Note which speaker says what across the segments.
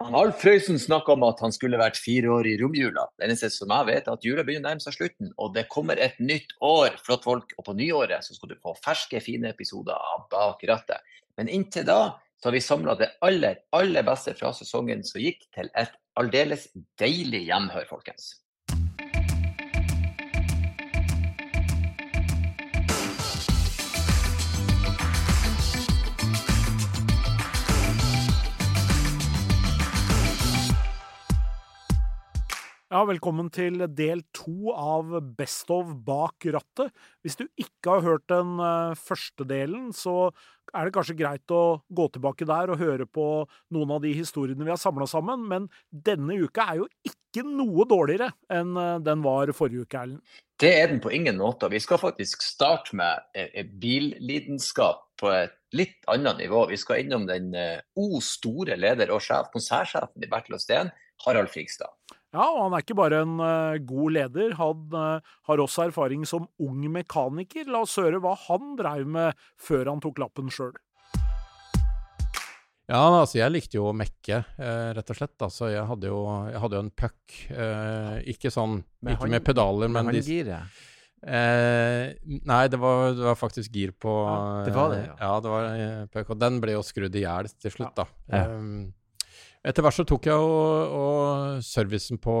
Speaker 1: Alf Frøysen snakka om at han skulle vært fire år i romjula. Det eneste som jeg vet, er at jula begynner å nærme seg slutten, og det kommer et nytt år, flott folk. Og på nyåret så skal du få ferske, fine episoder av Bak rattet. Men inntil da så har vi samla det aller, aller beste fra sesongen som gikk, til et aldeles deilig hjemhør, folkens.
Speaker 2: Ja, velkommen til del to av Best of bak rattet. Hvis du ikke har hørt den uh, første delen, så er det kanskje greit å gå tilbake der og høre på noen av de historiene vi har samla sammen, men denne uka er jo ikke noe dårligere enn uh, den var forrige uke, Erlend.
Speaker 1: Det er den på ingen måte. Vi skal faktisk starte med uh, billidenskap på et litt annet nivå. Vi skal innom den O store leder og sjef, konsertsjefen i Bertil Steen, Harald Frigstad.
Speaker 2: Ja, og han er ikke bare en uh, god leder, han uh, har også erfaring som ung mekaniker. La oss høre hva han dreiv med før han tok lappen sjøl.
Speaker 3: Ja, altså jeg likte jo å mekke, eh, rett og slett. Altså jeg hadde jo, jeg hadde jo en puck. Eh, ikke sånn med Ikke med pedaler, men
Speaker 4: Med håndgiret?
Speaker 3: Eh, nei, det var, det var, faktisk gir på
Speaker 4: ja, Det var det, ja.
Speaker 3: ja det var puck, og den ble jo skrudd i hjel til slutt, da. Ja. Um, etter hvert så tok jeg og, og servicen på,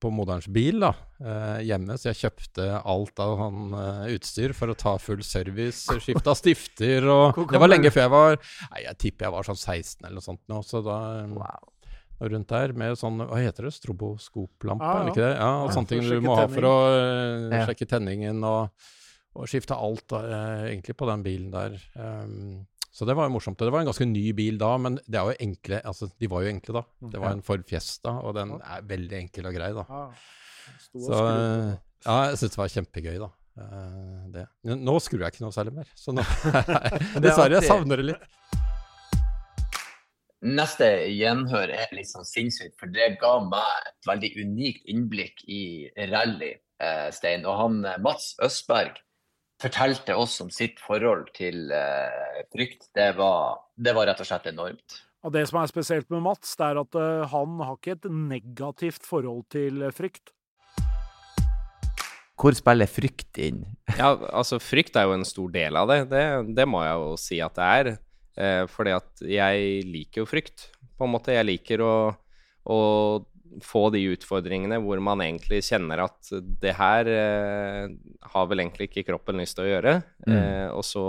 Speaker 3: på moderns bil da, eh, hjemme, så jeg kjøpte alt av han eh, utstyr for å ta full service. Skifta stifter og Det var lenge før jeg var Nei, jeg tipper jeg var sånn 16 eller noe sånt nå, så da wow. Rundt der med sånn Hva heter det? Stroboskoplampe, ah, ja. ikke det? Ja, og ja, sånne ting du må ha for å uh, sjekke tenningen og, og skifte alt uh, egentlig på den bilen der. Um, så det var jo morsomt. Det var en ganske ny bil da, men det er jo enkle, altså, de var jo enkle da. Det var en Ford Fiesta, og den er veldig enkel og grei, da. Så ja, jeg syns det var kjempegøy, da. Eh, det. Nå skrur jeg ikke noe særlig mer, så nå Dessverre, jeg savner det litt.
Speaker 1: Neste gjenhør er litt sånn sinnssykt, for det ga meg et veldig unikt innblikk i rally, eh, Stein. Og han eh, Mats Østberg fortalte oss om sitt forhold til uh, frykt, det var, det var, rett og slett enormt.
Speaker 2: Og Det som er spesielt med Mats, det er at uh, han har ikke et negativt forhold til uh, frykt.
Speaker 4: Hvor spiller frykt inn?
Speaker 5: ja, altså Frykt er jo en stor del av det. Det, det må jeg jo si at det er. Eh, fordi at jeg liker jo frykt, på en måte. Jeg liker å, å få de utfordringene hvor man egentlig kjenner at det her eh, har vel egentlig ikke kroppen lyst til å gjøre. Mm. Eh, og så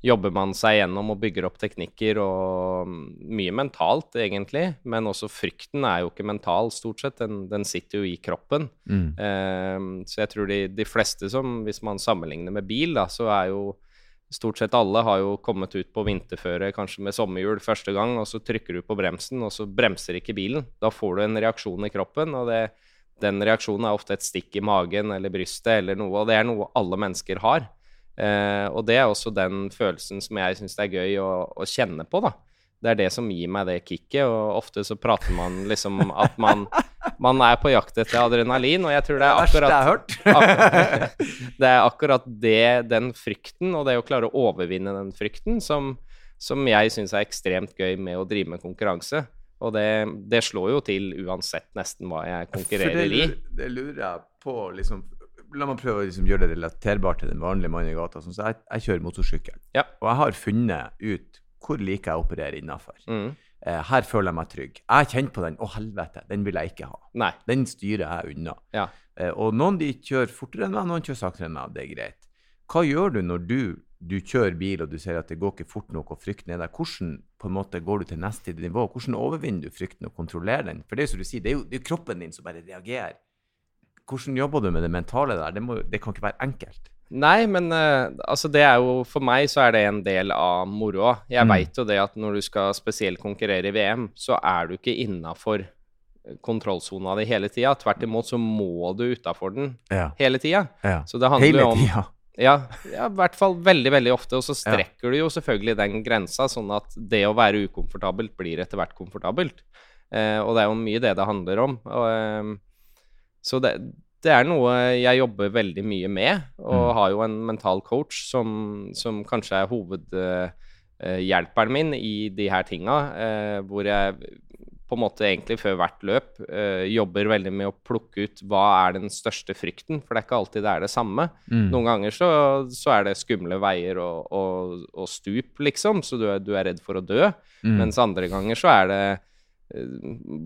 Speaker 5: jobber man seg gjennom og bygger opp teknikker og mye mentalt, egentlig. Men også frykten er jo ikke mental, stort sett. Den, den sitter jo i kroppen. Mm. Eh, så jeg tror de, de, fleste som, hvis man sammenligner med bil, da, så er jo Stort sett alle har jo kommet ut på vinterføre, kanskje med sommerhjul første gang, og så trykker du på bremsen, og så bremser ikke bilen. Da får du en reaksjon i kroppen, og det, den reaksjonen er ofte et stikk i magen eller brystet eller noe, og det er noe alle mennesker har. Eh, og det er også den følelsen som jeg syns er gøy å, å, kjenne på, da. Det er det som gir meg det kicket, og ofte så prater man liksom at man man er på jakt etter adrenalin, og jeg tror det er akkurat akkurat, Det er akkurat det, den frykten, og det å klare å overvinne den frykten, som, som jeg syns er ekstremt gøy med å drive med konkurranse. Og det, det, slår jo til uansett nesten hva jeg konkurrerer
Speaker 4: i. Det lurer jeg på, liksom La meg prøve å liksom gjøre det relaterbart til den vanlige mannen i gata. Sånn, så jeg, jeg kjører motorsykkel,
Speaker 5: ja.
Speaker 4: og jeg har funnet ut hvor like jeg opererer operere innafor. Mm. Eh, her føler jeg meg trygg. Jeg kjenner på den. Å, helvete, den vil jeg ikke ha.
Speaker 5: Nei.
Speaker 4: Den styrer jeg unna.
Speaker 5: Ja.
Speaker 4: Eh, og noen de kjører fortere enn meg, noen kjører saktere enn meg. Det er greit. Hva gjør du når du, du kjører bil og du ser at det går ikke fort nok og frykten er der? Hvordan på en måte går du til neste nivå? Hvordan overvinner du frykten og kontrollerer den? For det er som du sier, det er jo, det er kroppen din som bare reagerer. Hvordan jobber du med det mentale der? Det, må, det kan ikke være enkelt.
Speaker 5: Nei, men uh, altså det er jo For meg så er det en del av moroa. Jeg mm. veit jo det at når du skal spesielt konkurrere i VM, så er du ikke innafor kontrollsona di hele tida. Tvert imot så må du utafor den
Speaker 4: ja.
Speaker 5: hele tida.
Speaker 4: Ja.
Speaker 5: Så det handler jo om. Ja, ja, i hvert fall veldig veldig ofte. Og så strekker du jo selvfølgelig den grensa, sånn at det å være ukomfortabelt blir etter hvert komfortabelt. Uh, og det er jo mye det det handler om. Og, uh, så det, det er noe jeg jobber veldig mye med, og mm. har jo en mental coach som, som kanskje er hovedhjelperen min i de her tinga, uh, hvor jeg på en måte egentlig før hvert løp eh, jobber veldig med å plukke ut hva er den største frykten, for det er ikke alltid det er det samme.
Speaker 4: Mm.
Speaker 5: Noen ganger så, så er det skumle veier og, og, og stup, liksom, så du er, du er redd for å dø.
Speaker 4: Mm.
Speaker 5: Mens andre ganger så er det eh,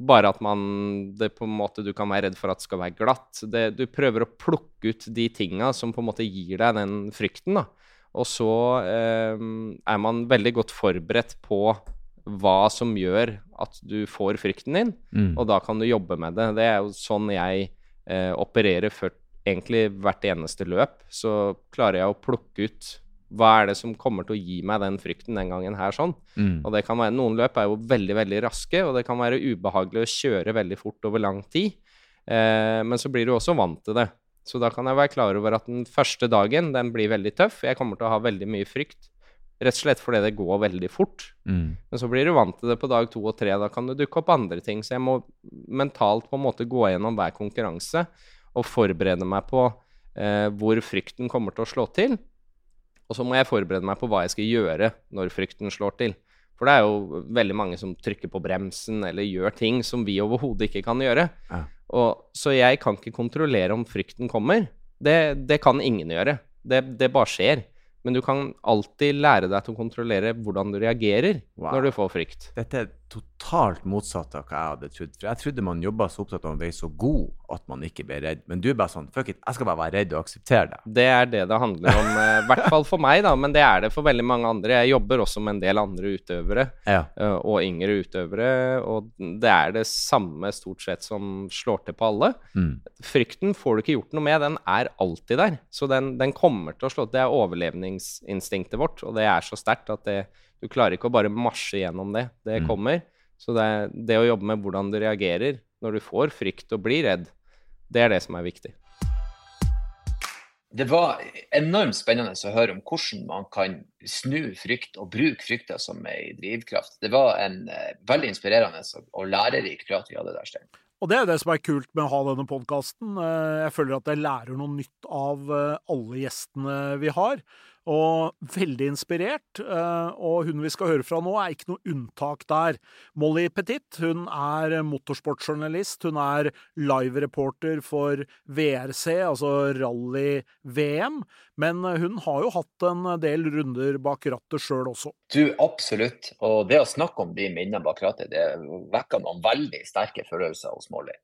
Speaker 5: bare at man det på en måte Du kan være redd for at skal være glatt. Det, du prøver å plukke ut de tinga som på en måte gir deg den frykten, da. Og så eh, er man veldig godt forberedt på hva som gjør at du får frykten din,
Speaker 4: Mm.
Speaker 5: og da kan du jobbe med det. Det er jo sånn jeg eh, opererer før egentlig hvert eneste løp. Så klarer jeg å plukke ut hva er det som kommer til å gi meg den frykten den gangen her sånn.
Speaker 4: Mm.
Speaker 5: Og det kan være, Noen løp er jo veldig veldig raske, og det kan være ubehagelig å kjøre veldig fort over lang tid. Eh, men så blir du også vant til det. Så da kan jeg være klar over at den første dagen den blir veldig tøff. Jeg kommer til å ha veldig mye frykt. Rett og slett fordi det går veldig fort.
Speaker 4: Mm.
Speaker 5: Men så blir du vant til det på dag to og tre. Da kan det dukke opp andre ting. Så jeg må mentalt på en måte gå gjennom hver konkurranse og forberede meg på eh, hvor frykten kommer til å slå til. Og så må jeg forberede meg på hva jeg skal gjøre når frykten slår til. For det er jo veldig mange som trykker på bremsen eller gjør ting som vi overhodet ikke kan gjøre.
Speaker 4: Ja.
Speaker 5: Og, så jeg kan ikke kontrollere om frykten kommer. Det, det kan ingen gjøre. Det, det bare skjer. Men du kan alltid lære deg til å kontrollere hvordan du reagerer
Speaker 4: Wow.
Speaker 5: når du får frykt.
Speaker 4: Dette er totalt motsatt av hva jeg hadde trodd. For jeg trodde man jobba så opptatt av å være så god at man ikke ble redd. Men du er bare sånn Fuck it, jeg skal bare være redd og akseptere det.
Speaker 5: Det er det det handler om, eh, i hvert fall for meg, da. Men det er det for veldig mange andre. Jeg jobber også med en del andre utøvere,
Speaker 4: Ja.
Speaker 5: eh, og yngre utøvere, og det er det samme stort sett som slår til på alle.
Speaker 4: Mm.
Speaker 5: Frykten får du ikke gjort noe med, den er alltid der. Så den, den kommer til å slå til. Det er overlevningsinstinktet vårt, og det er så sterkt at det, du klarer ikke å bare marsje gjennom det. Det
Speaker 4: Mm.
Speaker 5: kommer. Så det, er- det å jobbe med hvordan du reagerer når du får frykt og blir redd, det er det som er viktig.
Speaker 1: Det var enormt spennende å høre om hvordan man kan snu frykt og bruke frykta som ei drivkraft. Det var en eh, veldig inspirerende og, lærerik prat vi hadde der, Stein.
Speaker 2: Og det er det som er kult med å ha denne podkasten. Jeg føler at jeg lærer noe nytt av eh, alle gjestene vi har. Og veldig inspirert. eh, Og hun vi skal høre fra nå, er ikke noe unntak der. Molly Petit hun er motorsportsjournalist, Hun er live-reporter for VRC, altså rally-VM. Men hun har jo hatt en del runder bak rattet sjøl også.
Speaker 1: Du, absolutt. Og det å snakke om de minnene bak rattet, det vekker noen veldig sterke følelser hos Molly.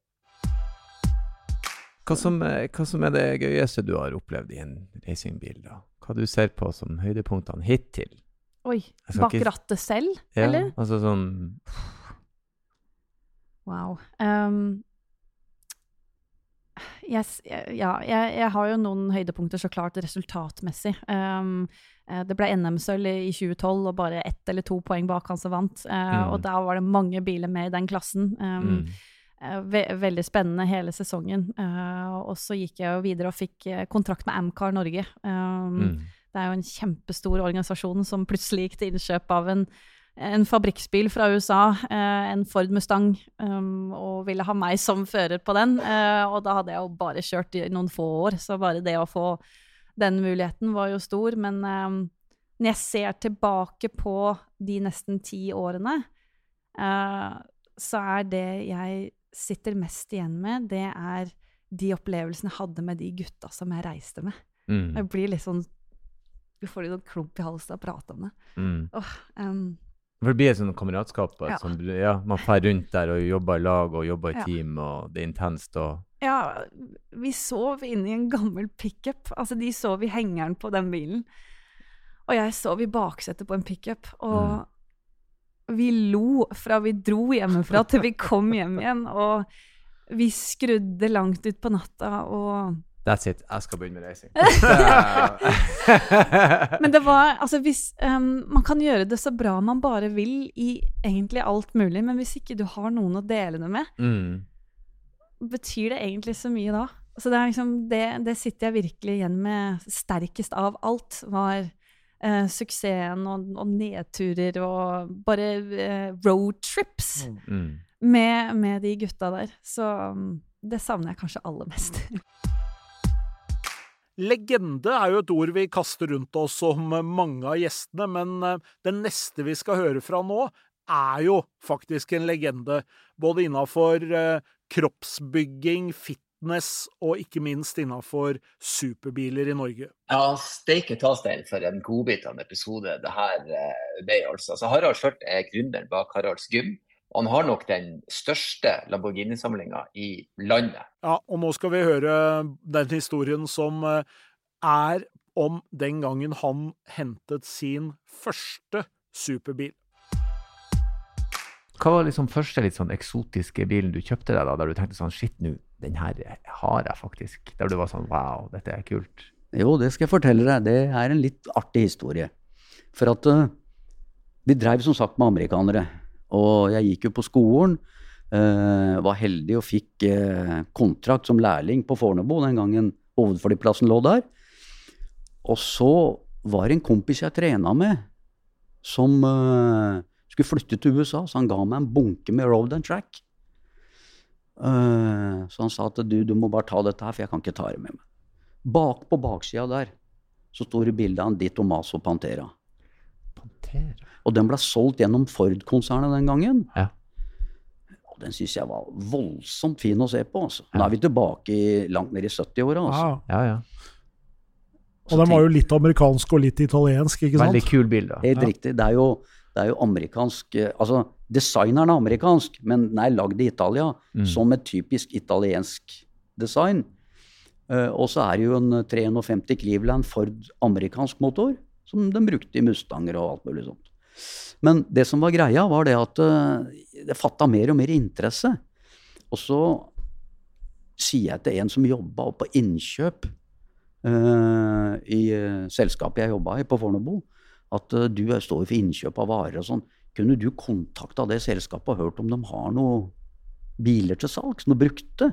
Speaker 4: Hva, som, er- hva som er det gøyeste du har opplevd i en racingbil? da? Hva du ser på som høydepunktene hittil?
Speaker 6: Oi. Bak
Speaker 4: ikke-
Speaker 6: rattet selv,
Speaker 4: Ja,
Speaker 6: eller?
Speaker 4: Altså sånn
Speaker 6: Wow. Um, yes, ja, jeg, jeg har jo noen høydepunkter, så klart, resultatmessig. Um, eh, det ble NM-sølv i 2012, og bare ett eller to poeng bak han som vant. Uh,
Speaker 4: Mm.
Speaker 6: Og da var det mange biler med i den klassen. Um,
Speaker 4: mm.
Speaker 6: Eh, ve veldig spennende hele sesongen. Uh, og så gikk jeg jo videre og fikk eh, kontrakt med Amcar Norge. Um,
Speaker 4: Mm.
Speaker 6: det er jo en kjempestor organisasjon som plutselig gikk til innkjøp av en, en fabrikksbil fra USA, uh, en Ford Mustang, um, og ville ha meg som fører på den. Uh, og da hadde jeg jo bare kjørt i noen få år, så bare det å få den muligheten var jo stor. Men um, når jeg ser tilbake på de nesten ti årene, så er det jeg sitter mest igjen med, det er de opplevelsene jeg hadde med de gutta som jeg reiste med.
Speaker 4: Mm.
Speaker 6: Jeg blir litt sånn Du får litt sånn klump i halsen av å prate om det.
Speaker 4: Mm.
Speaker 6: Oh, um,
Speaker 4: For det blir et sånt kameratskap.
Speaker 6: Ja.
Speaker 4: Som, ja, man drar rundt der og jobber i lag og jobber i
Speaker 6: Ja.
Speaker 4: team, og det er intenst. og
Speaker 6: ja, vi sov inne i en gammel pickup. Altså, de sov i hengeren på den bilen. Og jeg sov i baksetet på en pickup. Og vi lo fra vi dro hjemmefra til vi kom hjem igjen. Og vi skrudde langt ut på natta og
Speaker 4: That's it. Jeg skal begynne med racing.
Speaker 6: Men det var Altså, hvis um, Man kan gjøre det så bra man bare vil i egentlig alt mulig, men hvis ikke du har noen å dele det med,
Speaker 4: mm.
Speaker 6: betyr det egentlig så mye da? Så det, er liksom, det, det sitter jeg virkelig igjen med sterkest av alt, var eh, suksessen og, og nedturer og bare eh, roadtrips
Speaker 4: Mm.
Speaker 6: med, med de gutta der. Så um, det savner jeg kanskje aller mest.
Speaker 2: Legende er jo et ord vi kaster rundt oss om mange av gjestene, men eh, den neste vi skal høre fra nå, er jo faktisk en legende, både innafor eh, kroppsbygging, fitness og ikke minst innafor superbiler i Norge.
Speaker 1: Ja, steike ta, Stein, for en godbit av en episode det her eh, ble. altså. Så Harald Skjørt er gründeren bak Haralds Gym. Og han har nok den største Lamborghini-samlinga i landet.
Speaker 2: Ja, og nå skal vi høre den historien som eh, er om den gangen han hentet sin første superbil.
Speaker 4: Hva var liksom første litt sånn eksotiske bilen du kjøpte deg, da, der du tenkte sånn Shit, nå, den her har jeg faktisk. Der du var sånn Wow, dette er kult.
Speaker 7: Jo, det skal jeg fortelle deg. Det er en litt artig historie. For at uh, vi dreiv som sagt med amerikanere. Og jeg gikk jo på skolen. Uh, var heldig og fikk uh, kontrakt som lærling på Fornebu den gangen hovedflyplassen lå der. Og så var det en kompis jeg trena med, som skulle flytte til USA, så han ga meg en bunke med Road and Track. Uh, så han sa at du, du, må bare ta dette her, for jeg kan ikke ta det med meg. Bak på baksida der så står det bilde av en Di Tomaso Pantera.
Speaker 4: Pantera.
Speaker 7: Og den ble solgt gjennom Ford-konsernet den gangen.
Speaker 4: Ja.
Speaker 7: Og den syns jeg var voldsomt fin å se på. Altså. Nå er vi tilbake i, langt ned i 70-åra. Altså.
Speaker 4: Ja, ja.
Speaker 2: Og den var jo litt amerikansk og litt italiensk, ikke sant?
Speaker 4: Veldig kul bilde.
Speaker 7: Helt
Speaker 4: ja.
Speaker 7: riktig. Det er jo det er jo amerikansk eh, Altså, designeren er amerikansk, men den er lagd i Italia mm. som et typisk italiensk design. Uh, og så er det jo en 350 Cleveland Ford amerikansk motor, som de brukte i Mustanger og alt mulig sånt. Men det som var greia, var det at uh, det fatta mer og mer interesse. Og så sier jeg til en som jobba på innkjøp uh, i selskapet jeg jobba i på Fornebu, at uh, du står for innkjøp av varer og sånn. Kunne du kontakta det selskapet og hørt om de har noen biler til salgs? Noe brukte?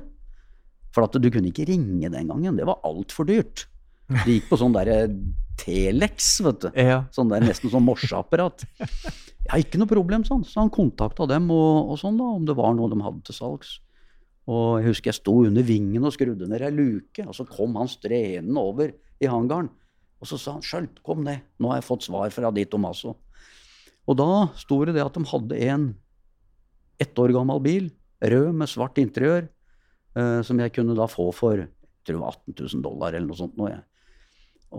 Speaker 7: For at du kunne ikke ringe den gangen. Det var altfor dyrt. Det gikk på sånn derre Telex, vet du.
Speaker 4: Ja.
Speaker 7: Sånn der, nesten sånn morseapparat. Ja, ikke noe problem, sånn. Så han kontakta dem og, og, sånn, da, om det var noe de hadde til salgs. Og jeg husker jeg sto under vingen og skrudde ned ei luke, og så kom han strenende over i hangaren. Og så sa han skjølt, kom ned, nå har jeg fått svar fra Di Tomaso. Og da sto det det at de hadde en ett år gammel bil, rød med svart interiør, eh, som jeg kunne da få for jeg tror det var 18 000 dollar eller noe sånt. Nå, jeg.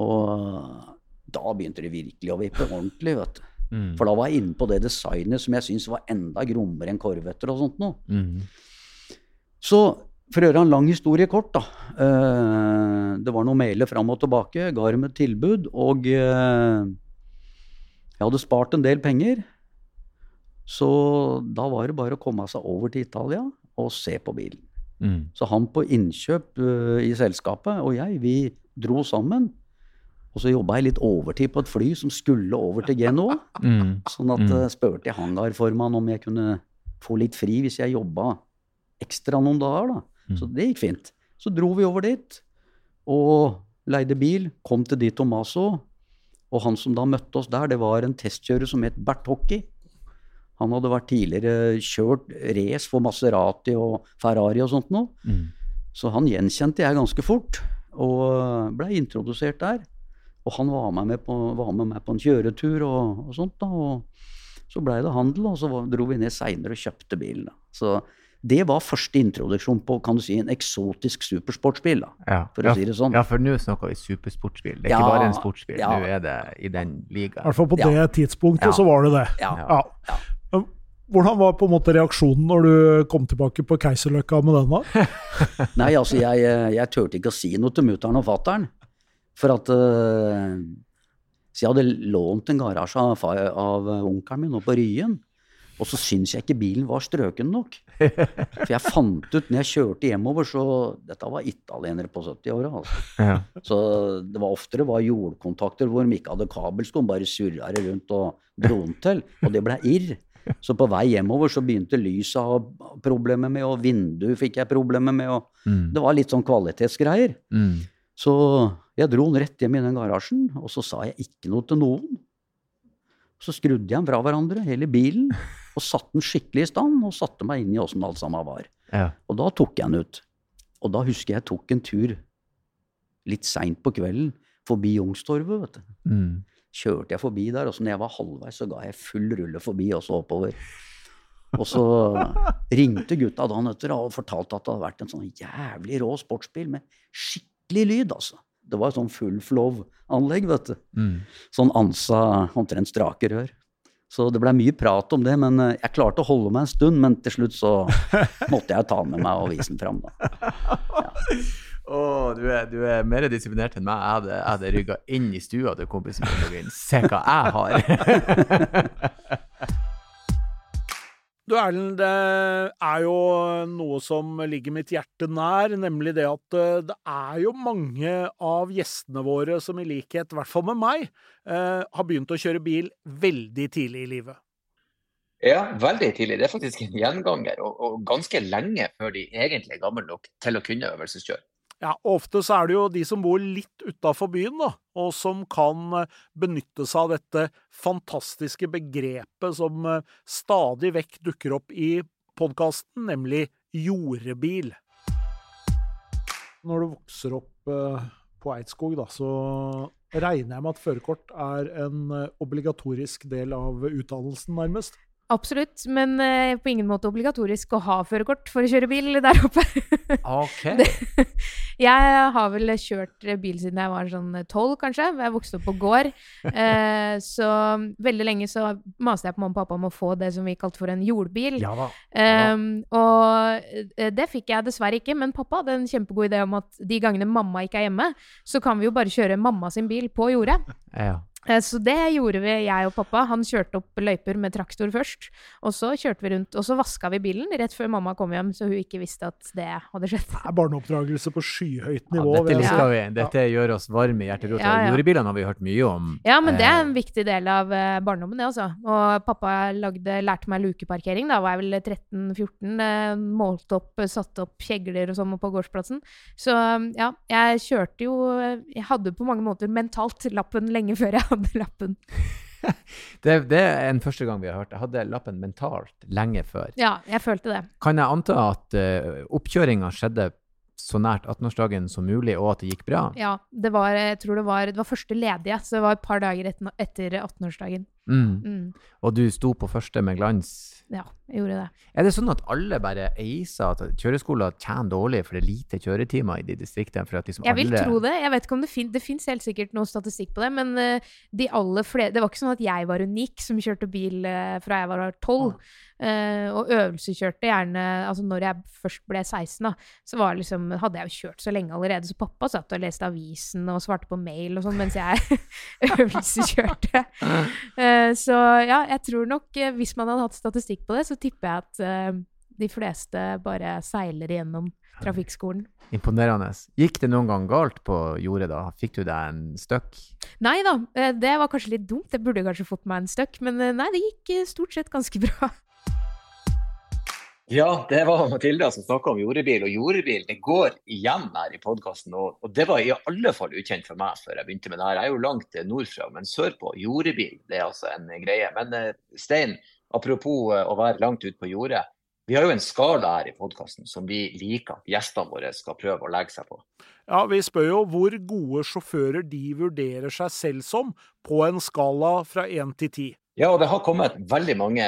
Speaker 7: Og da begynte det virkelig å vippe ordentlig, vet du. Mm. For da var jeg inne på det designet som jeg syntes var enda grommere enn korvetter og sånt noe. Mm. Så for å gjøre en lang historie kort, da. Eh, det var noen mailer fram og tilbake. Ga dem et tilbud, og eh, jeg hadde spart en del penger. Så da var det bare å komme seg over til Italia og se på bilen. Mm. Så han på innkjøp uh, i selskapet og jeg, vi dro sammen. Og så jobba jeg litt overtid på et fly som skulle over til Genoa. Mm. Sånn at jeg spurte jeg hangarformannen om jeg kunne få litt fri hvis jeg jobba ekstra noen dager. da. Så mm. det gikk fint. Så dro vi over dit og leide bil, kom til Di Tomaso. Og han som da møtte oss der, det var en testkjører som het Bert Hockey. Han hadde vært tidligere kjørt race for Maserati og Ferrari og sånt noe. Mm. Så han gjenkjente jeg ganske fort, og blei introdusert der. Og han var med meg på, med meg på en kjøretur og, og sånt. da, og Så blei det handel, og så dro vi ned seinere og kjøpte bilen. da. Så det var første introduksjon på kan du si, en eksotisk supersportsbil. da,
Speaker 4: ja.
Speaker 7: for å
Speaker 4: ja,
Speaker 7: si det sånn.
Speaker 4: Ja, for nå snakker vi supersportsbil. Det er ja, ikke bare en sportsbil, nå er det i den ligaen.
Speaker 2: I hvert fall på det tidspunktet så var det det.
Speaker 7: Ja.
Speaker 2: Hvordan var på en måte reaksjonen når du kom tilbake på Keiserløkka med den? da?
Speaker 7: Nei, altså, jeg, jeg turte ikke å si noe til mutter'n og fatter'n. For at uh, Så jeg hadde lånt en garasje av, av onkelen min oppe på Ryen. Og så syns jeg ikke bilen var strøken nok. For jeg fant ut når jeg kjørte hjemover, så Dette var italienere på 70-åra. Altså. Ja. Så det var oftere var jordkontakter hvor de ikke hadde kabelskum, bare surra det rundt og dro den til. Og det ble irr. Så på vei hjemover så begynte lyset å ha problemer med, og vinduet fikk jeg problemer med. og mm. Det var litt sånn kvalitetsgreier. Mm. Så jeg dro den rett hjem i den garasjen, og så sa jeg ikke noe til noen. Så skrudde jeg den fra hverandre, hele bilen, og satte den skikkelig i stand. Og satte meg inn i åssen alt sammen var. Ja. Og da tok jeg den ut. Og da husker jeg jeg tok en tur litt seint på kvelden forbi Youngstorget, vet du. Mm. kjørte jeg forbi der, og så når jeg var halvveis, så ga jeg full rulle forbi og så oppover. Og så ringte gutta dagen etter og fortalte at det hadde vært en sånn jævlig rå sportsbil med skikkelig lyd, altså. Det var sånn full flow-anlegg, vet du.
Speaker 4: Mm.
Speaker 7: Sånn ansa, omtrent strake rør. Så det blei mye prat om det, men eh, jeg klarte å holde meg en stund. Men til slutt så måtte jeg ta den med meg og vise den fram, da.
Speaker 4: Å, du, er, du er mer disiplinert enn meg. Jeg hadde, jeg hadde rygga inn i stua til kompisen min. Se hva jeg har!
Speaker 2: Du Erlend, det er jo noe som ligger mitt hjerte nær, nemlig det at eh, det er jo mange av gjestene våre som i likhet, i hvert fall med meg, eh, har begynt å kjøre bil veldig tidlig i livet.
Speaker 1: Ja, veldig tidlig. Det er faktisk en gjenganger, og, og ganske lenge før de egentlig er gamle nok til å kunne øvelseskjøre.
Speaker 2: Ja, Ofte så er det jo de som bor litt utafor byen, da, og som kan eh, benytte seg av dette fantastiske begrepet som eh, stadig vekk dukker opp i podkasten, nemlig jordebil. Når du vokser opp eh, på Eidskog, da, så regner jeg med at førerkort er en obligatorisk del av utdannelsen, nærmest.
Speaker 8: Absolutt, men eh, på ingen måte obligatorisk å ha førerkort for å kjøre bil der oppe.
Speaker 4: Ok.
Speaker 8: Det- jeg har vel kjørt bil siden jeg var sånn tolv, kanskje. Jeg vokste opp på gård. Eh, så veldig lenge så maste jeg på mamma og pappa om å få det som vi kalte for en jordbil.
Speaker 4: Ja da.
Speaker 8: Um, og eh, det fikk jeg dessverre ikke, men pappa hadde en kjempegod idé om at de gangene mamma ikke er hjemme, så kan vi jo bare kjøre mamma sin bil på jordet.
Speaker 4: Ja.
Speaker 8: Eh, Så det gjorde vi, jeg og pappa. Han kjørte opp løyper med traktor først. Og så kjørte vi rundt, og så vaska vi bilen rett før mamma kom hjem, så hun ikke visste at det hadde skjedd.
Speaker 2: Det er barneoppdragelse på skyhøyt
Speaker 4: Ja,
Speaker 2: nivå.
Speaker 4: dette
Speaker 2: vil
Speaker 4: liker vi. Dette gjør oss varme i hjerterota.
Speaker 8: Ja, ja.
Speaker 4: Jordebilene har vi hørt mye om.
Speaker 8: Ja, men det er
Speaker 4: Eh,
Speaker 8: en viktig del av eh, barndommen, det, altså. Og pappa lagde, lærte meg lukeparkering, da var jeg vel 13-14. eh, Målte opp, satte opp kjegler og sånn på gårdsplassen. Så ja, jeg kjørte jo Jeg hadde på mange måter mentalt lappen lenge før jeg hadde lappen.
Speaker 4: Det, det er en første gang vi har hørt. Jeg hadde lappen mentalt lenge før.
Speaker 8: Ja, jeg følte det.
Speaker 4: Kan jeg anta at uh, oppkjøringa skjedde så nært 18-årsdagen som mulig, og at det gikk bra?
Speaker 8: Ja, det var, jeg tror det var, det var første ledige, så det var et par dager etter 18-årsdagen.
Speaker 4: Mm.
Speaker 8: Mm.
Speaker 4: Og du sto på første med glans.
Speaker 8: Ja, jeg gjorde det.
Speaker 4: Er det sånn at alle bare eiser at kjøreskoler tjener dårlig for det er lite kjøretimer i de distriktene? For at liksom
Speaker 8: Jeg vil
Speaker 4: alle...
Speaker 8: tro det. Jeg vet ikke om det, fin det finnes helt sikkert noe statistikk på det, men eh, de aller flere Det var ikke sånn at jeg var unik som kjørte bil eh, fra jeg var tolv. Uh, og øvelseskjørte gjerne Altså når jeg først ble 16, da, så var liksom, hadde jeg jo kjørt så lenge allerede, så pappa satt og leste avisen og svarte på mail og sånn mens jeg øvelseskjørte. Eh, så ja, jeg tror nok eh, hvis man hadde hatt statistikk på det, så tipper jeg at eh, de fleste bare seiler igjennom trafikkskolen.
Speaker 4: Imponerende. Gikk det noen gang galt på jordet da? Fikk du deg en støkk?
Speaker 8: Nei da, eh, det var kanskje litt dumt. Jeg burde kanskje fått meg en støkk, men eh, nei, det gikk eh, stort sett ganske bra.
Speaker 1: Ja, det var Matilda som snakka om jordebil, og jordebil det går igjen her i podkasten. Og, og det var i alle fall ukjent for meg før jeg begynte med det her. Jeg er jo langt eh, nordfra, men sørpå, jordebil, det er altså en greie. Men eh, Stein, apropos eh, å være langt ute på jordet. Vi har jo en skala her i podkasten som vi liker at gjestene våre skal prøve å legge seg på.
Speaker 2: Ja, Vi spør jo hvor gode sjåfører de vurderer seg selv som, på en skala fra én til ti.
Speaker 1: Ja, og det har kommet veldig mange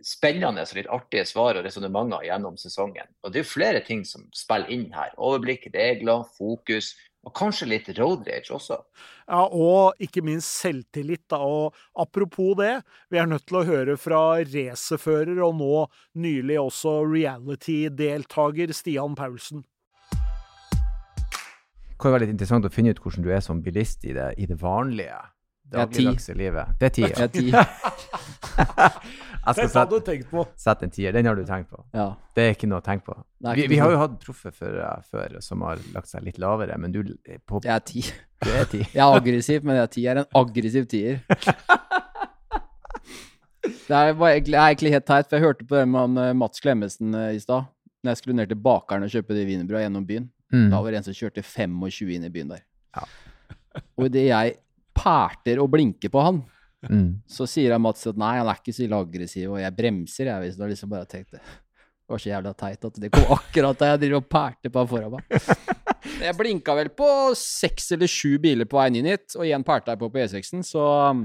Speaker 1: spennende og litt artige svar og resonnementer gjennom sesongen. Og det er flere ting som spiller inn her. Overblikk, regler, fokus, og kanskje litt road rage også.
Speaker 2: Ja, Og ikke minst selvtillit. da, og Apropos det, vi er nødt til å høre fra racerfører og nå nylig også reality-deltaker Stian Paulsen.
Speaker 4: Det kan være litt interessant å finne ut hvordan du er som bilist i det, i det vanlige. Dagligdagse livet. Det er ti.
Speaker 9: Det er
Speaker 4: skal
Speaker 2: Dette hadde du tenkt på.
Speaker 4: sette en tier. Den har du tenkt på.
Speaker 9: Ja.
Speaker 4: Det er ikke noe å tenke på.
Speaker 9: Er
Speaker 4: Vi, vi har jo hatt proffe før, før som har lagt seg litt lavere, men du, på,
Speaker 9: Jeg er ti.
Speaker 4: du er ti.
Speaker 9: Jeg er aggressiv, men jeg er ti. Jeg er en aggressiv tier. Det er, egentlig, egentlig helt teit, for jeg hørte på det med han, eh, Mats Klemmesen eh, i stad. Når jeg skulle ned til bakeren og kjøpe de wienerbrødene gjennom byen.
Speaker 4: Mm.
Speaker 9: Da var det en som kjørte 25 inn i byen der.
Speaker 4: Ja.
Speaker 9: Og det jeg pærter og blinker på han,
Speaker 4: Mm.
Speaker 9: så sier jeg Mats at nei, han er ikke så ille aggressiv, og jeg bremser, jeg. Hvis du har liksom bare tenkt det. Det var så jævla teit at det kom akkurat da jeg driver og pælte på han foran meg. Jeg blinka vel på seks eller sju biler på veien inn hit, og igjen pælte jeg på på E6-en, så um,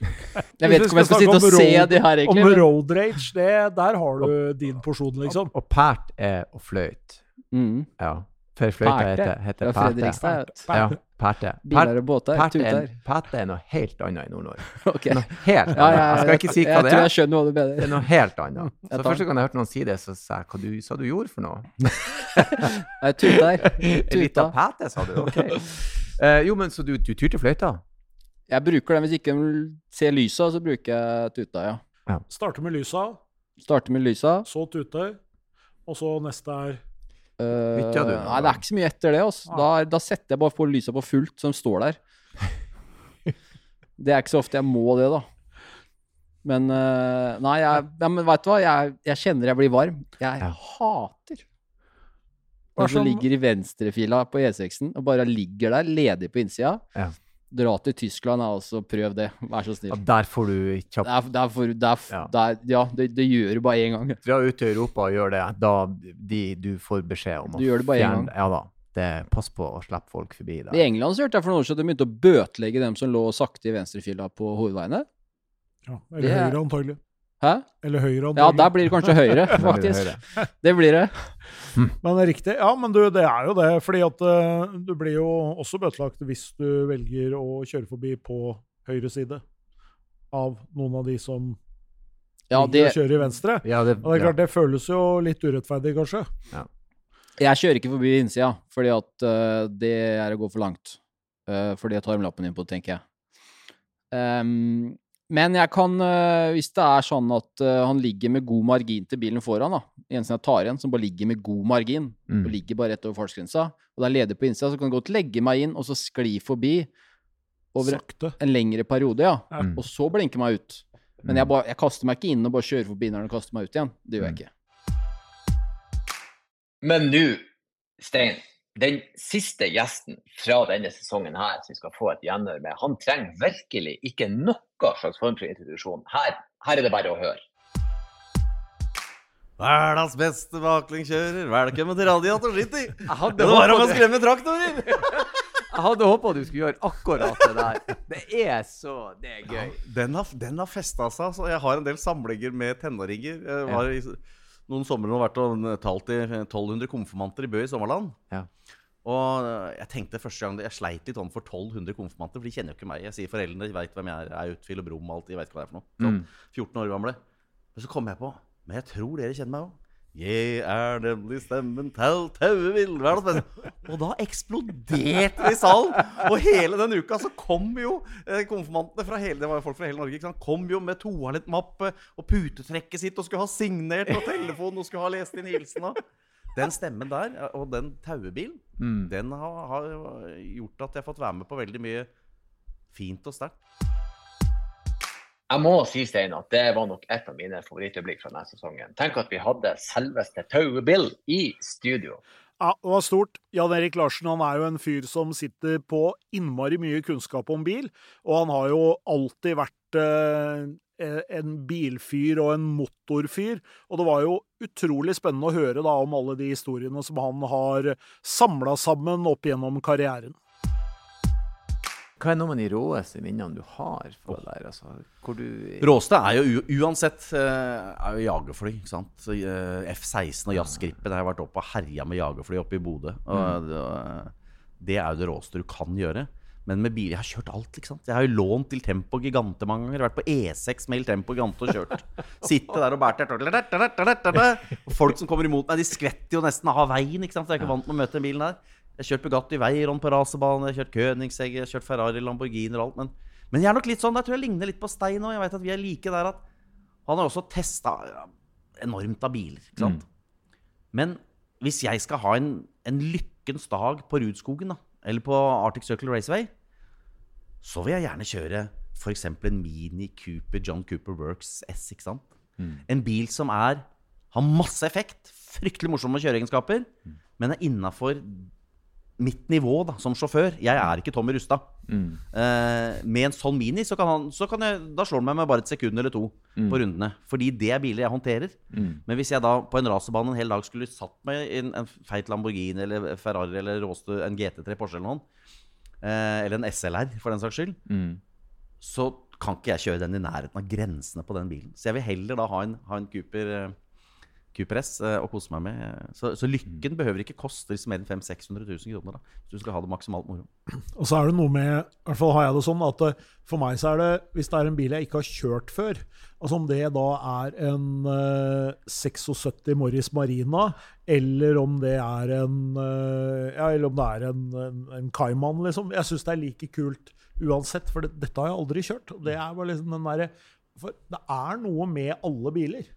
Speaker 9: Jeg vet ikke om jeg skal sitte og se de her, egentlig.
Speaker 2: Om road rage, det, der har du din porsjon, liksom.
Speaker 4: Og pært er å fløyte.
Speaker 9: Mm.
Speaker 4: Ja. For fløyta heter, heter
Speaker 9: Fredrikstad.
Speaker 4: Ja, pærte.
Speaker 9: Biler og båter.
Speaker 4: Er,
Speaker 9: Tuter.
Speaker 4: pært er noe helt annet i Nord-Norge.
Speaker 9: okay.
Speaker 4: Noe helt annet.
Speaker 9: Ja, ja,
Speaker 4: jeg skal ikke si hva
Speaker 9: jeg
Speaker 4: det er.
Speaker 9: jeg tror jeg skjønner hva du
Speaker 4: Det
Speaker 9: mener.
Speaker 4: er noe helt annet. Så første gang jeg hørte noen si det, så sa jeg hva du sa du gjorde for noe.
Speaker 9: Jeg tuter.
Speaker 4: Liten
Speaker 9: Tuta.
Speaker 4: pæte, sa du. Ok. Uh, jo, men så du, du tyrte fløyta?
Speaker 9: Jeg bruker den hvis ikke de ser lysa, så bruker jeg tuta, ja.
Speaker 2: Starter med lysa,
Speaker 9: Starter med lysa.
Speaker 2: så tuter. og så neste er
Speaker 9: Uh,
Speaker 4: Hytta du?
Speaker 9: nei, det er ikke så mye etter det. Altså. Da, da setter jeg bare på lysa på fullt, så de står der. Det er ikke så ofte jeg må det, da. Men uh, Nei, jeg, ja, men vet du hva? Jeg, jeg kjenner jeg blir varm. Jeg
Speaker 4: Ja.
Speaker 9: hater
Speaker 2: Når
Speaker 9: den som- ligger i venstrefila på E6-en og bare ligger der, ledig på innsida.
Speaker 4: Ja.
Speaker 9: Dra til Tyskland, og altså. Prøv det. Vær så
Speaker 4: Ja,
Speaker 9: snill.
Speaker 4: der får du kjapt
Speaker 9: der, der, får, er er, f-
Speaker 4: Ja.
Speaker 9: det er, ja, det, det gjør du bare én gang.
Speaker 4: Dra ut til Europa og gjør det. Da de, du får beskjed om
Speaker 9: Du gjør det bare en gang.
Speaker 4: Ja da. Det, pass på å slippe folk forbi der.
Speaker 9: I England så hørte jeg for noen år siden at de begynte å bøtelegge dem som lå sakte i venstrefila på hovedveiene.
Speaker 2: ja, Eller
Speaker 9: Det
Speaker 2: høyre, antagelig.
Speaker 9: Hæ?
Speaker 2: Eller høyre,
Speaker 9: Ja, der blir det kanskje
Speaker 4: det
Speaker 9: faktisk. Det blir det.
Speaker 2: Men det er riktig. Ja, men du, det er jo det. Fordi at eh, du blir jo også bøtelagt hvis du velger å kjøre forbi på høyre side av noen av de som
Speaker 9: Ja, det,
Speaker 2: kjører i venstre.
Speaker 4: Ja, det,
Speaker 2: Og det er klart, det føles jo litt urettferdig, kanskje.
Speaker 9: jeg kjører ikke forbi innsida, fordi at uh, det er å gå for langt. Uh, fordi jeg tar de lappen inn på, tenker jeg. Ehm, men jeg kan, eh, hvis det er sånn at eh, han ligger med god margin til bilen foran, da, Jensen jeg tar igjen, som bare ligger med god margin,
Speaker 4: Mm.
Speaker 9: og ligger bare rett over fartsgrensa, og det er ledig på innsida, så kan jeg godt legge meg inn og så skli forbi over
Speaker 2: Sakte.
Speaker 9: en lengre periode, ja.
Speaker 2: Ja.
Speaker 4: Mm.
Speaker 9: Og så blinke meg ut. Men jeg, bare, jeg kaster meg ikke inn og bare kjører forbi når den kaster meg ut igjen. Det gjør jeg ikke.
Speaker 1: Men nå, Stein, den siste gjesten fra denne sesongen her, som vi skal få et gjenhør med, han trenger virkelig ikke noe slags form for introduksjon. Her, her er det bare å høre.
Speaker 10: Verdens beste baklengkjører, velkommen til Radiator City! Det var om å skremme traktorer!
Speaker 4: Jeg hadde håpa du skulle gjøre akkurat det der. Det er så Det er gøy.
Speaker 10: Den har, den har festa seg. Altså. jeg har en del samlinger med tenåringer. Jeg var i, noen somre og vært og talt i 1200 konfirmanter i Bø i Sommerland.
Speaker 4: Ja.
Speaker 10: Og jeg tenkte første gang Jeg sleit litt om for 1200 konfirmanter, for de kjenner jo ikke meg. Jeg sier foreldrene de veit hvem jeg er. Jeg er utfyll og brom og alt. De vet hva det er for noe. Sånn, 14 år gamle. Men så kom jeg på Men jeg tror dere kjenner meg òg. Jeg er nemlig stemmen til Taue Verdens. Og da eksploderte det i salen! Og hele den uka så kom jo eh, konfirmantene fra hele Det var jo folk fra hele Norge. ikke sant? Kom jo med toalettmappe og putetrekket sitt og skulle ha signert på telefonen og skulle ha lest inn hilsen. Den stemmen der, eh, og den tauebilen,
Speaker 4: Mm.
Speaker 10: den har, har gjort at jeg har fått være med på veldig mye fint og sterkt.
Speaker 1: Jeg må si, Stein, at det var nok et av mine favorittøyeblikk fra denne sesongen. Tenk at vi hadde selveste Taue Bill i studio.
Speaker 2: Ja, det var stort. Jan Erik Larsen han er jo en fyr som sitter på innmari mye kunnskap om bil, og han har jo alltid vært eh, en bilfyr og en motorfyr. Og det var jo utrolig spennende å høre da om alle de historiene som han har samla sammen opp gjennom karrieren.
Speaker 4: Hva er noen av de råeste minnene du har på oh. der? Altså,
Speaker 10: Råste er jo uansett eh, er jo jagerfly. ikke sant? Eh, F-16 og jazzgripen har jeg vært oppe og herja med jagerfly oppe i Bodø. Og det, det er jo det råeste du kan gjøre. Men med bil Jeg har kjørt alt, ikke sant. Jeg har jo lånt til Tempo Gigante mange ganger. Vært på E6 med Il Tempo Gigante og kjørt. Sitte der og bært Og folk som kommer imot meg, de skvetter jo nesten av veien. ikke sant? Jeg er ikke vant med å møte den bilen der. Jeg har kjørt Bugatti Veyron på rasebane, jeg har kjørt Königsegg, jeg har kjørt Ferrari, Lamborghini og alt. Men, men jeg er nok litt sånn, der tror jeg ligner litt på Stein òg. Jeg vet at vi er like der at han har også testa enormt av biler. ikke sant? Men hvis jeg skal ha en, en lykkens dag på Rudskogen, da, eller på Arctic Circle Raceway, så vil jeg gjerne kjøre f.eks. en Mini Cooper John Cooper Works S. ikke sant? En bil som er, har masse effekt, fryktelig morsomme kjøreegenskaper, men er innafor mitt nivå da, som sjåfør Jeg er ikke Tommy Rustad.
Speaker 11: Mm.
Speaker 10: Eh, med en sånn Mini, så kan han, så kan jeg, da slår han meg med bare et sekund eller to på rundene. Fordi det er biler jeg håndterer.
Speaker 11: Mm.
Speaker 10: Men hvis jeg da på en racerbane en hel dag skulle satt meg i en, en feit Lamborghini eller Ferrari eller Råstø, en GT3 Porsche eller noe, eh, eller en SLR for den saks skyld,
Speaker 11: Mm.
Speaker 10: så kan ikke jeg kjøre den i nærheten av grensene på den bilen. Så jeg vil heller da ha en, ha en Cooper, eh, Cooper S eh, å kose meg med. Så, så lykken behøver ikke koste liksom mer enn 500 600 000 kroner, da, hvis du skal ha det maksimalt moro.
Speaker 2: Og så er det noe med, i hvert fall har jeg det sånn, at eh, for meg så er det, hvis det er en bil jeg ikke har kjørt før, altså om det da er en uh, 76 Morris Marina, eller om det er en, uh, ja, eller om det er en, en, en Cayman, liksom. Jeg synes det er like kult uansett, for det, dette har jeg aldri kjørt. Det er bare liksom den der, for det er noe med alle biler.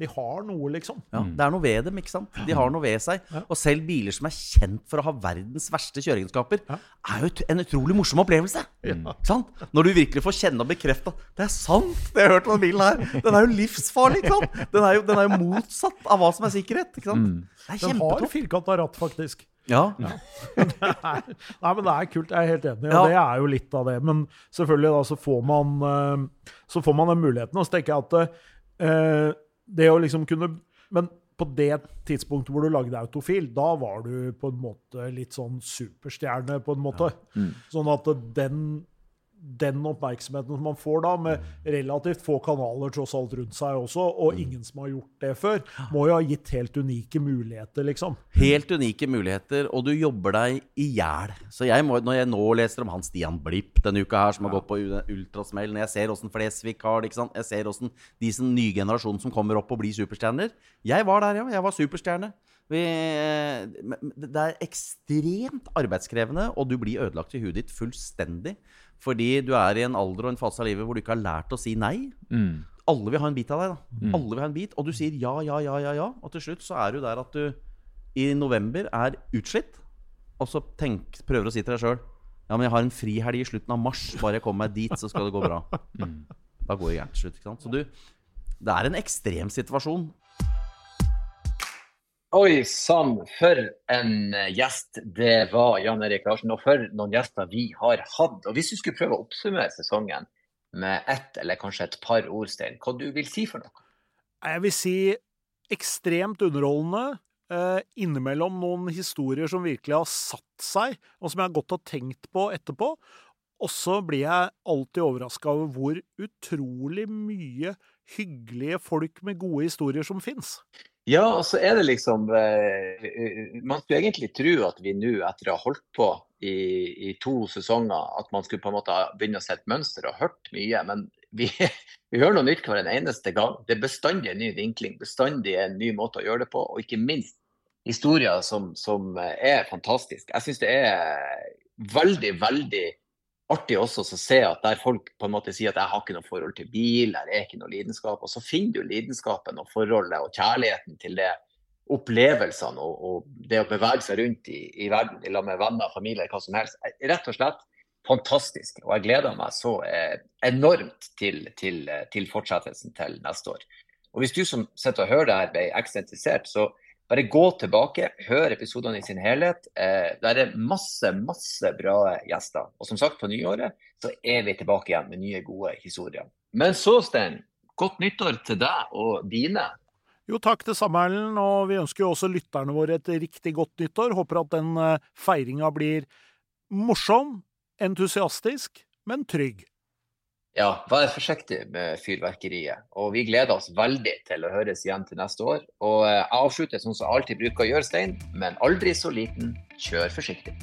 Speaker 2: De har noe, liksom.
Speaker 10: Ja, Det er noe ved dem, ikke sant? De har noe ved seg. Og selv biler som er kjent for å ha verdens verste kjøreegenskaper, er jo en utrolig morsom opplevelse. Ikke sant? Når du virkelig får kjenne og bekrefte det er sant, det jeg har hørt om den bilen her. Den er jo livsfarlig, ikke sant? Den er jo, den er jo motsatt av hva som er sikkerhet. ikke sant? Det er
Speaker 2: Den har
Speaker 10: kjempetopp.
Speaker 2: firkanta ratt, faktisk.
Speaker 10: Ja.
Speaker 2: Nei, men det er kult. Jeg er helt enig. Og
Speaker 10: Ja.
Speaker 2: det er jo litt av det. Men selvfølgelig, da, så får man, eh, så får man den muligheten. Og så tenker jeg at eh, det å liksom kunne Men på det tidspunktet hvor du lagde Autofil, da var du på en måte litt sånn superstjerne, på en måte. Sånn at den den oppmerksomheten som man får da, med relativt få kanaler tross alt rundt seg også, og ingen som har gjort det før, må jo ha gitt helt unike muligheter, liksom.
Speaker 10: Helt unike muligheter, og du jobber deg i hjel. Så jeg må, når jeg nå leser om han Stian Blipp denne uka her, som har gått på ultrasmell, når jeg ser åssen Flesvig har det, ikke sant? jeg ser åssen de som nye generasjonen som kommer opp og blir superstjerner Jeg var der, ja. Jeg var superstjerne. Vi, eh, det er ekstremt arbeidskrevende, og du blir ødelagt i huet ditt fullstendig. Fordi du er i en alder og en fase av livet hvor du ikke har lært å si nei.
Speaker 11: Mm.
Speaker 10: Alle vil ha en bit av deg. da Alle vil ha en bit, Og du sier ja, ja, ja, ja, ja. Og til slutt så er du der at du i november er utslitt, og så tenk, prøver å si til deg sjøl Ja, men jeg har en frihelg i slutten av mars. Bare jeg kommer meg dit, så skal det gå bra. Da går det gærent til slutt. ikke sant? Så du Det er en ekstrem situasjon.
Speaker 1: Oi sann, for en eh, gjest det var Jan Erik Larsen. Og for noen gjester vi har hatt. Og hvis du skulle prøve å oppsummere sesongen med ett eller kanskje et par ord, Stein, hva du vil si for noe?
Speaker 2: Jeg vil si ekstremt underholdende. Eh, innimellom noen historier som virkelig har satt seg, og som jeg har gått og tenkt på etterpå. Og så blir jeg alltid overraska over hvor utrolig mye hyggelige folk med gode historier som fins.
Speaker 1: Ja, og så er det liksom eh, eh, Man skulle egentlig tro at vi nå, etter å ha holdt på i, i to sesonger, at man skulle på en måte begynne å se et mønster og hørt mye. Men vi, vi hører noe nytt hver en eneste gang. Det er bestandig en ny vinkling, bestandig en ny måte å gjøre det på. Og ikke minst historier som, som er fantastiske. Jeg syns det er veldig, veldig artig også å se at der folk på en måte sier at jeg har ikke noe forhold til bil, jeg er ikke noe lidenskap, og så finner du lidenskapen og forholdet og kjærligheten til det, opplevelsene og, og det å bevege seg rundt i, i verden i med venner, familie, hva som helst. Rett og slett fantastisk. Og jeg gleder meg så eh, enormt til, til, eh, til fortsettelsen til neste år. Og hvis du som sitter og hører det her ble ekstra interessert, så bare gå tilbake, hør episodene i sin helhet. Eh, der er masse, masse bra gjester. Og som sagt, på nyåret så er vi tilbake igjen med nye, gode historier. Men så, Stein, godt nyttår til deg og dine.
Speaker 2: Jo, takk det samme, Erlend. Og vi ønsker jo også lytterne våre et riktig godt nyttår. Håper at den eh, feiringa blir morsom, entusiastisk, men trygg.
Speaker 1: Ja, vær forsiktig med fyrverkeriet. Og vi gleder oss veldig til å høres igjen til neste år. Og eh, jeg avslutter sånn som jeg alltid bruker å gjøre, Stein, men aldri så liten, kjør forsiktig.